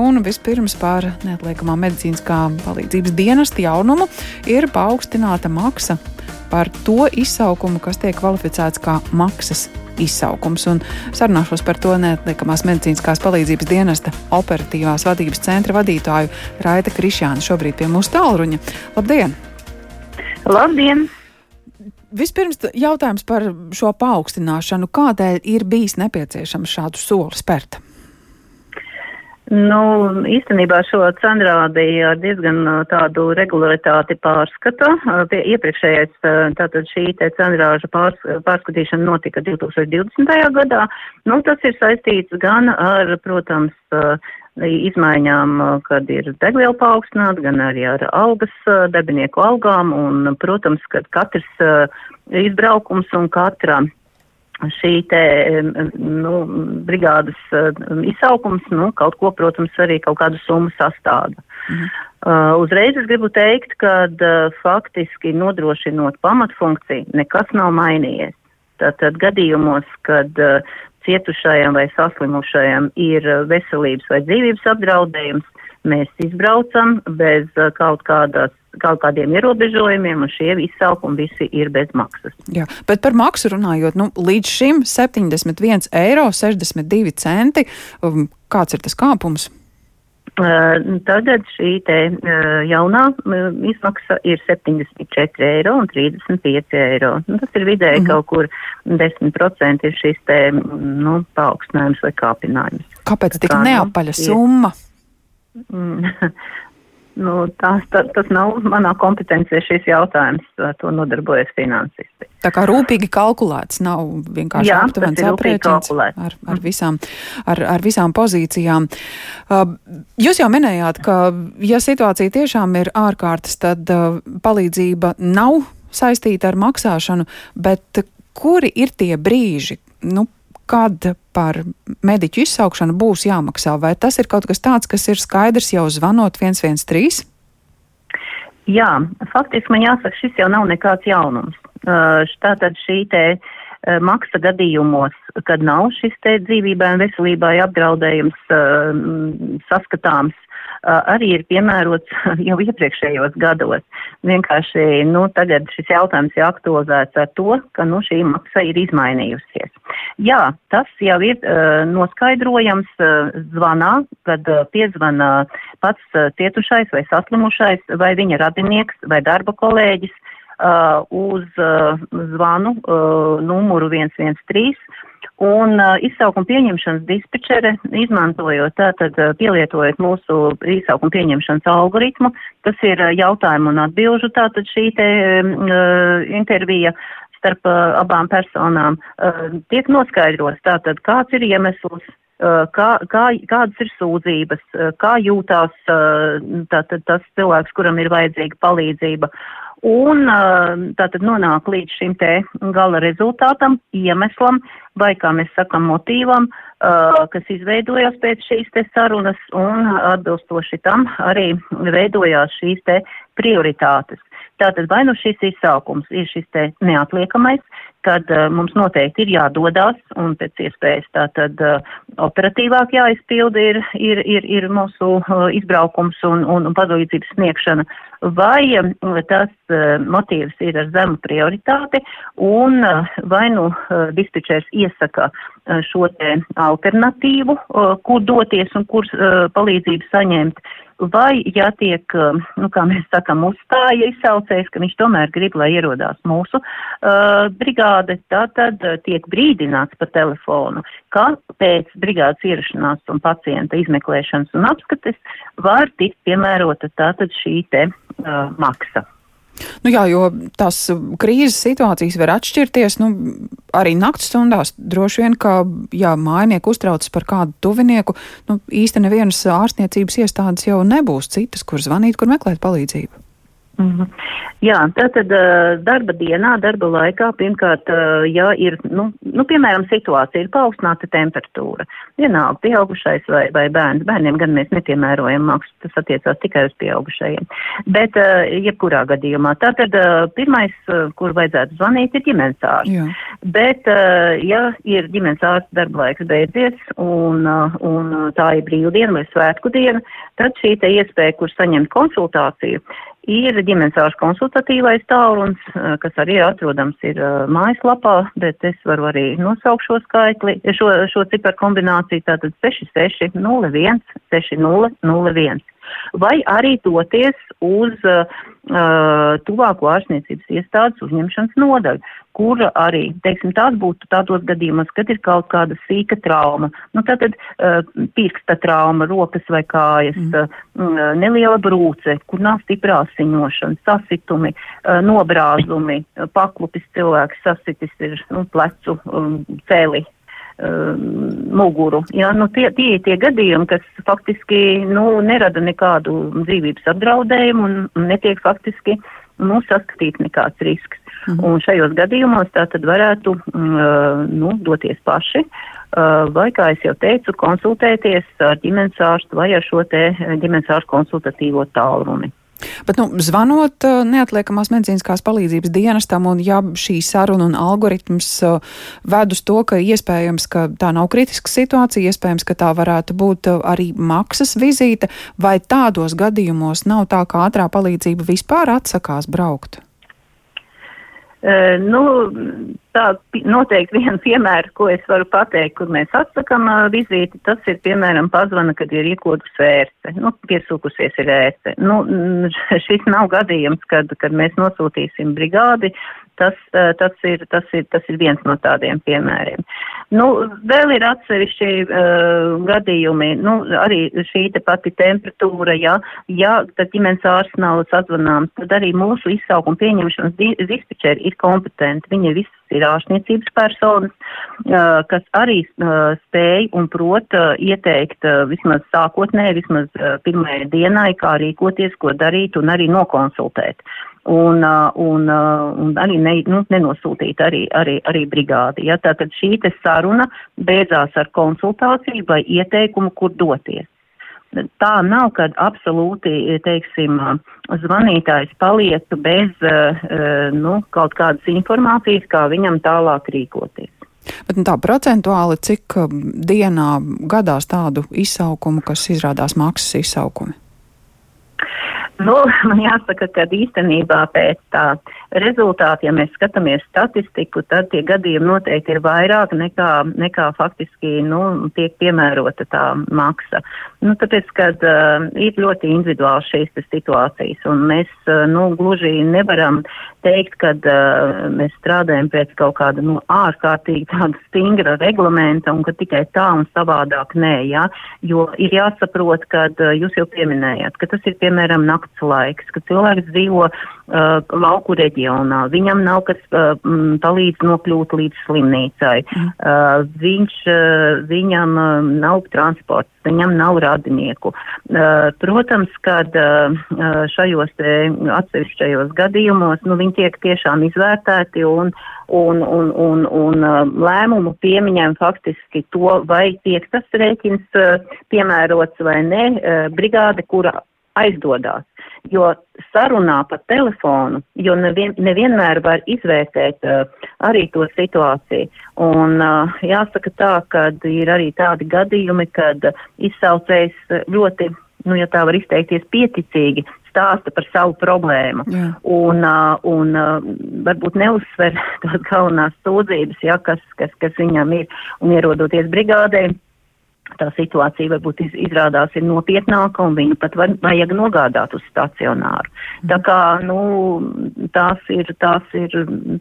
Un vispirms par neatliekamā medicīniskā palīdzības dienesta jaunumu ir paaugstināta maksa par to izsaukumu, kas tiek kvalificēts kā maksas izsaukums. Un sarunāšos par to neatliekamās medicīniskās palīdzības dienesta operatīvās vadības centra vadītāju Raita Krišānu šobrīd pie mūsu tālruņa. Labdien! Labdien! Vispirms jautājums par šo paaugstināšanu. Kādēļ ir bijis nepieciešams šādu soli spērt? Nu, īstenībā šo cenrādi ar diezgan tādu regularitāti pārskata. Pie iepriekšējais, tātad šī te cenrāža pārs, pārskatīšana notika 2020. gadā. Nu, tas ir saistīts gan ar, protams, izmaiņām, kad ir degviela paaugstināta, gan arī ar algas, darbinieku algām, un, protams, ka katrs izbraukums un katra šī te, nu, brigādes izsaukums, nu, kaut ko, protams, arī kaut kādu summu sastāda. Mhm. Uh, uzreiz es gribu teikt, ka uh, faktiski nodrošinot pamatfunkciju, nekas nav mainījies. Tātad gadījumos, kad uh, cietušajam vai saslimušajam ir veselības vai dzīvības apdraudējums, mēs izbraucam bez kaut kādas kaut kādiem ierobežojumiem, un šie izsaukumi visi ir bez maksas. Jā, bet par maksu runājot, nu, līdz šim 71 eiro 62 centi. Um, kāds ir tas kāpums? Uh, tagad šī te uh, jaunā uh, izmaksa ir 74 eiro un 35 eiro. Nu, tas ir vidēji mm -hmm. kaut kur 10% ir šis te, nu, paaugstinājums vai kāpinājums. Kāpēc tik kā, neapaļa nu, summa? Nu, tās, tā, tas nav manā kompetencijā šis jautājums, to nodarbojas finansisti. Tā kā rūpīgi kalkulēts, nav vienkārši aptuvens aprēķins ar, ar, visām, ar, ar visām pozīcijām. Uh, jūs jau minējāt, ka ja situācija tiešām ir ārkārtas, tad uh, palīdzība nav saistīta ar maksāšanu, bet kuri ir tie brīži, nu, kad par mediķu izsaukšanu būs jāmaksā? Vai tas ir kaut kas tāds, kas ir skaidrs jau zvanot 113? Jā, faktiski man jāsaka, šis jau nav nekāds jaunums. Uh, tātad šī te uh, maksa gadījumos, kad nav šis te dzīvībai un veselībai apdraudējums uh, saskatāms, arī ir piemērots jau iepriekšējos gados. Vienkārši, nu, tagad šis jautājums ir aktualizēts ar to, ka, nu, šī maksa ir izmainījusies. Jā, tas jau ir uh, noskaidrojams uh, zvanā, kad uh, piezvana pats uh, cietušais vai saslimušais vai viņa radinieks vai darba kolēģis uh, uz uh, zvanu uh, numuru 113 Un uh, izsaukuma pieņemšanas dispečere, izmantojot tātad, uh, pielietojot mūsu izsaukuma pieņemšanas algoritmu, tas ir uh, jautājumu un atbilžu tātad šī te uh, intervija starp uh, abām personām, uh, tiek noskaidrots tātad, kāds ir iemesls, uh, kā, kā, kādas ir sūdzības, uh, kā jūtās uh, tātad tas cilvēks, kuram ir vajadzīga palīdzība. Un tātad nonāk līdz šim te gala rezultātam, iemeslam, vai, kā mēs sakam, motīvam, kas izveidojās pēc šīs te sarunas, un atbilstoši tam arī veidojās šīs te prioritātes. Tātad vai nu šis izsaukums ir šis te neatliekamais, kad uh, mums noteikti ir jādodas un pēc iespējas tātad uh, operatīvāk jāizpilda ir, ir, ir, ir mūsu uh, izbraukums un, un, un palīdzības sniegšana, vai uh, tas uh, motīvs ir ar zemu prioritāti un uh, vai nu uh, dispečers iesaka uh, šo te alternatīvu, uh, kur doties un kur uh, palīdzību saņemt, vai jātiek, um, nu, kā mēs sakam, uzstāja izsaucējs, ka viņš tomēr grib, lai ierodās mūsu uh, brigāde, tātad uh, tiek brīdināts pa telefonu, ka pēc brigādes ierašanās un pacienta izmeklēšanas un apskates var tikt piemērota tātad šī te uh, maksa. Nu jā, jo tās krīzes situācijas var atšķirties. Nu, arī naktas stundās droši vien, ka, ja mājnieku uztraucas par kādu tuvinieku, nu, īsti nevienas ārstniecības iestādes jau nebūs citas, kur zvanīt, kur meklēt palīdzību. -hmm. Jā, tātad darba dienā, darba laikā, pirmkārt, ja ir, nu, nu, piemēram, situācija ir paaugstināta temperatūra, vienalga pieaugušais vai, vai bērns, bērniem gan mēs nepiemērojam maksu, tas attiecās tikai uz pieaugušajiem, bet jebkurā gadījumā. Tātad pirmais, kur vajadzētu zvanīt, ir ģimenes ārsts. Bet, ja ir ģimenes ārsts darba laiks beidzies un, un tā ir brīvdiena vai svētku diena, tad šī te iespēja, kur saņemt konsultāciju, Ir ģimenes konsultatīvais tālrunis, eh, kas arī atrodams ir uh, mājaslapā, bet es varu arī nosaukt šo skaitli, šo, šo ciparu kombināciju, tātad 6601 6001. Vai arī doties uz uh, tuvāko ārstniecības iestādes uzņemšanas nodaļu, kura arī, teiksim, tās būtu tādos gadījumos, kad ir kaut kāda sīka trauma, nu tātad uh, pirksta trauma, rokas vai kājas, mm. uh, neliela brūce, kur nav stiprā asiņošana, sasitumi, uh, nobrāzumi, paklupis cilvēks sasitis ir nu, plecu um, cēli muguru. Ja, nu, tie, tie ir tie gadījumi, kas faktiski nu, nerada nekādu dzīvības apdraudējumu un netiek faktiski nu, saskatīts nekāds risks. Mhm. Un šajos gadījumos tā tad varētu uh, nu, doties paši, uh, vai, kā es jau teicu, konsultēties ar ģimenes ārstu vai ar šo te ģimenes ārstu konsultatīvo tālruni. Bet, nu, zvanot uh, neatliekamās medicīniskās palīdzības dienestam, un ja šī saruna un algoritms uh, ved uz to, ka iespējams, ka tā nav kritiska situācija, iespējams, ka tā varētu būt uh, arī maksas vizīte, vai tādos gadījumos nav tā, ka ātrā palīdzība vispār atsakās braukt? Uh, nu, tā noteikti viena piemēra, ko es varu pateikt, kur mēs atsakam uh, vizīti, tas ir, piemēram, pazvana, kad ir iekodus ērce, nu, piesūkusies ir ērce. Nu, šis nav gadījums, kad, kad mēs nosūtīsim brigādi, tas, uh, tas, ir, tas, ir, tas ir viens no tādiem piemēriem. Nu, vēl ir atsevišķi uh, gadījumi, nu, arī šī te pati temperatūra, ja, ja tad ģimenes ārsts nav sazvanāms, tad arī mūsu izsaukuma pieņemšanas dispečeri ir kompetenti. Viņi visas ir ārstniecības personas, kas arī spēj un prot ieteikt vismaz sākotnē, vismaz pirmajai dienai, kā rīkoties, ko darīt un arī nokonsultēt. Un, un, un arī ne, nu, nenosūtīt arī, arī, arī brigādi. Ja? Tātad šī te saruna beidzās ar konsultāciju vai ieteikumu, kur doties. Tā nav, kad absolūti, teiksim, zvanītājs palieku bez uh, nu, kaut kādas informācijas, kā viņam tālāk rīkoties. Bet nu, tā procentuāli, cik dienā gadās tādu izsaukumu, kas izrādās maksas izsaukumi? Nu, man jāsaka, ka īstenībā pēc tā rezultāta, ja mēs skatāmies statistiku, tad tie gadījumi noteikti ir vairāk nekā, nekā faktiski nu, tiek piemērota tā maksa. Nu, tāpēc, kad uh, ir ļoti individuāli šīs situācijas, un mēs uh, nu, gluži nevaram teikt, ka uh, mēs strādājam pēc kaut kāda nu, ārkārtīgi tāda stingra reglamenta, un ka tikai tā un savādāk nē, ja? jo ir jāsaprot, ka uh, jūs jau pieminējāt, ka tas ir piemēram nakts nakts laiks, kad cilvēks dzīvo uh, lauku reģionā, viņam nav kas uh, palīdz nokļūt līdz slimnīcai, mm. uh, viņš, uh, viņam uh, nav transports, viņam nav radinieku. Uh, protams, kad uh, uh šajos te atsevišķajos gadījumos, nu, viņi tiek tiešām izvērtēti un, un, un, un, un uh, lēmumu piemiņem faktiski to, vai tiek tas rēķins uh, piemērots vai ne, uh, brigāde, kura aizdodās. Jo sarunā pa telefonu, jo nevien, nevienmēr var izvērtēt uh, arī to situāciju. Un uh, jāsaka tā, ka ir arī tādi gadījumi, kad uh, izsaucējs ļoti, nu, ja tā var izteikties, pieticīgi stāsta par savu problēmu. Jā. Un, uh, un uh, varbūt neuzsver tās galvenās sūdzības, ja, kas, kas, kas viņam ir. Un ierodoties brigādē, tā situācija varbūt iz, izrādās ir nopietnāka un viņu pat var, vajag nogādāt uz stacionāru. Tā kā, nu, tās ir, tās ir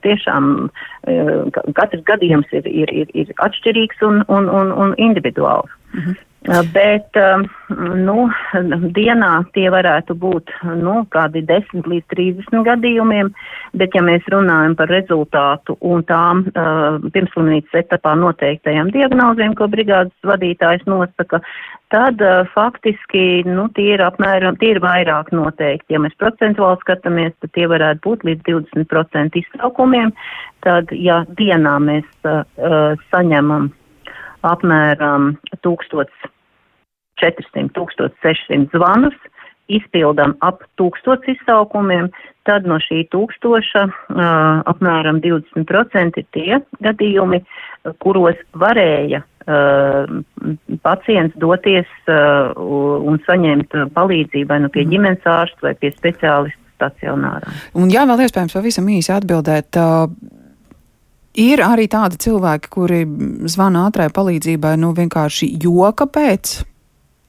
tiešām, eh, katrs gadījums ir, ir, ir, ir atšķirīgs un, un, un, un individuāls. Mhm. Bet, nu, dienā tie varētu būt, nu, kādi 10 līdz 30 gadījumiem, bet ja mēs runājam par rezultātu un tām uh, pirmslimnīcas etapā noteiktajām diagnozēm, ko brigādes vadītājs nosaka, tad uh, faktiski, nu, tie ir apmēram, tie ir vairāk noteikti. Ja mēs procentuāli skatāmies, tad tie varētu būt līdz 20% iztraukumiem. Tad, ja dienā mēs uh, saņemam apmēram 1400, 1600 zvanus, izpildām ap tūkstots izsaukumiem, tad no šī tūkstoša uh, apmēram 20% ir tie gadījumi, kuros varēja pacients doties un saņemt palīdzību vai nu pie mhm. ģimenes ārsta vai pie speciālista stacionārā. Un jā, vēl iespējams pavisam īsi atbildēt. Uh, Ir arī tādi cilvēki, kuri zvana ātrai palīdzībai, nu vienkārši joka pēc.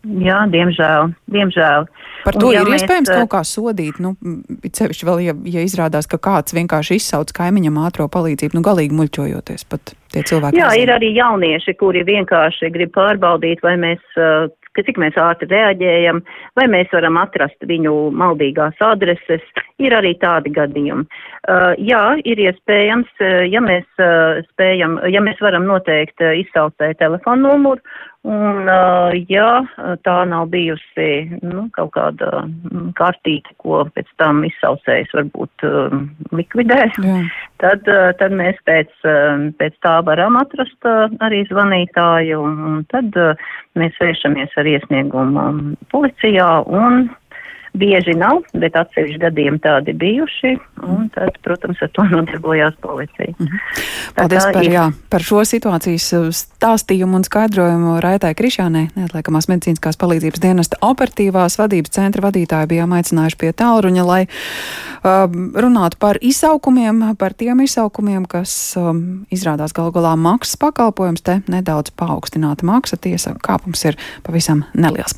Jā, diemžēl. diemžēl. Par to un, ja ir mēs, iespējams kaut kā sodīt, nu, cevišķi vēl, ja, ja izrādās, ka kāds vienkārši izsauc kaimiņam ātro palīdzību, nu, galīgi muļķojoties pat tie cilvēki. Jā, ir arī jaunieši, kuri vienkārši grib pārbaudīt, vai mēs uh, ka cik mēs ātri reaģējam, vai mēs varam atrast viņu maldīgās adreses. Ir arī tādi gadījumi. Uh, jā, ir iespējams, uh, ja mēs uh, spējam, ja mēs varam noteikt uh, izsaucēju telefonu numuru, un ja tā nav bijusi nu, kaut kāda mm, kārtīga, ko pēc tam izsaucējs varbūt likvidē, jā. tad, tad mēs pēc, pēc tā varam atrast arī zvanītāju, un, tad mēs vēršamies ar iesniegumu policijā un Bieži nav, bet atsevišķi gadījumi tādi bijuši, un tad, protams, ar to nodarbojās policija. -hmm. Paldies par, ir... jā, par šo situācijas uh, stāstījumu un skaidrojumu Raitai Krišānai, neatliekamās medicīniskās palīdzības dienesta operatīvās vadības centra vadītāji bijām aicinājuši pie tālruņa, lai uh, runātu par izsaukumiem, par tiem izsaukumiem, kas um, izrādās galu galā maksas pakalpojums, te nedaudz paaugstināta maksa, tiesa kāpums ir pavisam neliels.